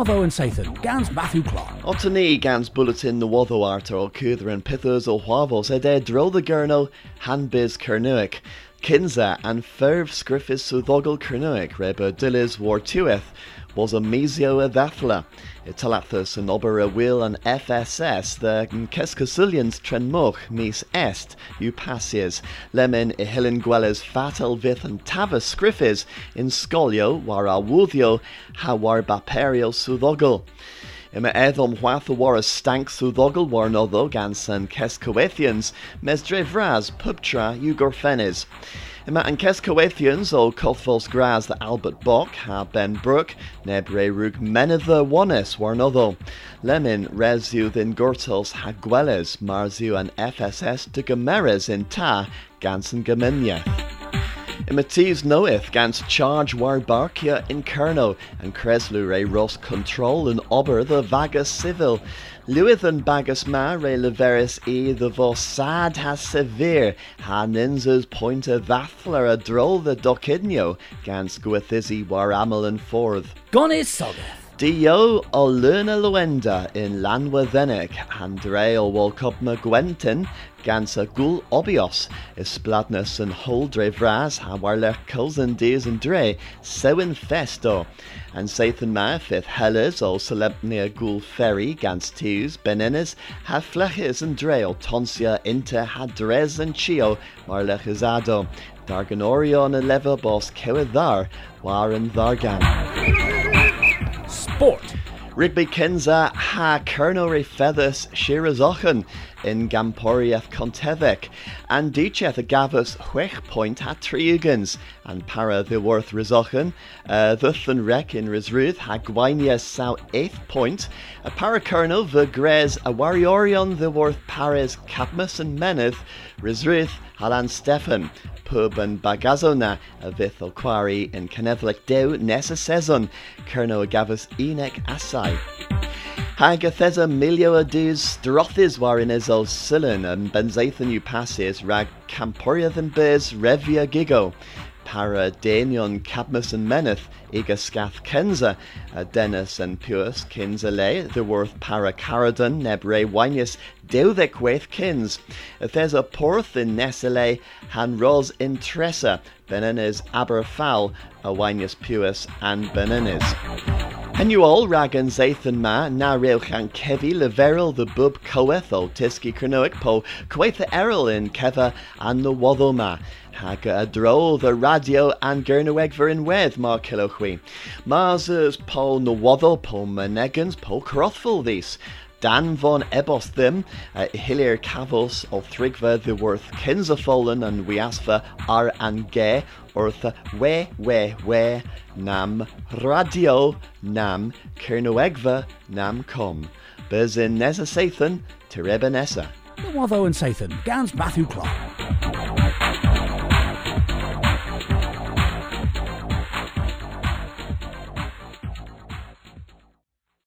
And Sathan, gans Matthew Clark. Otani gans bulletin the Watho arter o Cudra and Pithos o Huavos ede dro the gurno hanbiz Kernuic. Kinza and Ferv Scriffis Sudogel Kernuic reba Dillis war tueth was a mesio edathla. Italathus and obera will and FSS the Keskasulians trenmoch mis est upasies lemen ihilin gueles fatal vith and tavus scriffis in scolio war awudio hawar baperio sudogel. Ima edom huatha war a stank sudogel war noddo gansan Keskoethians mes drevras pubtra ugorfenes. Ima an Keskoethians o Cothfos Gras the Albert Bock ha Ben Brook nebre rug menether wanes war noddo. Lemin resu in Gortels hagueles marzu an FSS de Gameres in ta gansan Gaminyeth. Imites knoweth gans charge war barkia in Kerno, and Creslu re control and ober the vaga civil. Lewith and bagus ma re leveris e the vos sad has severe, ha ninzas point a vathler a droll the docidnio, gans guathizi war amal and forth. Gonis Sogeth. Dio o Luenda in Lanwa Venek, Andre o Wolkopma Gwentin, Gansa Gul Obios, Ispladnus and Holdre Vras, Hawarlech Kulzen Dies and Dre, Sewin Festo, and Sathan Ma, Fifth Helles, o Celebnia Gul Ferry, Gans Teus, Benenes, Hafleches and Dre, o Tonsia, Inter Hadrez and Chio, Marlech Izado, Darganorion and Leva Bos Kewithar, Waren Thargan. Sport. Rigby Kinza ha Kernori Feathers Shirazochen in Gamporieth Contevec, and Dicheth a Gavus Huech Point ha Triugans, and Para the Worth Rizochen, uh, Thuthan Rec in Rizruth ha Gwainia Sau Eighth Point, a Para Colonel the Grez a Wariorion the Worth Pares Cadmus and Meneth, Rizruth Halan Stefan, pub and bagazona a vith o quarry in Canevlec Dew Nessa Sezon, a Gavus Enek Asai. Hagathesa milio a dus strothis war in Ezol Sillen and Benzathan Upassis rag Camporiath and Bez Revia Gigo. Para Danion Cadmus and Meneth, Iga Scath Kenza, Dennis and Puus, Kinza Le, the worth Para Caradon, Nebre Winius, Deudek Waith Kins. There's a porth in Nessele, Han Ros in Tressa, Benenes Aberfowl, Awinius Puus, and Benenes. And you all ragan Zathan ma na reuchan kevi leveril the bub coeth o tiski cronoic po quaitha eril in keva and the waddo ma. Haga a dro the radio and gernoweg ver in wedd mar kilochwi. Marsers po no waddo po manegans po crothful these. Dan von Ebos them, uh, Hilir Cavos o Thrigva the worth Kinzafolen and Wiasfa ar and ge, ortha we we we nam radio nam Kernoegva nam com. Bezin Nessa Sathan, Terebenessa. Watho and Sathan, gans Matthew Clark.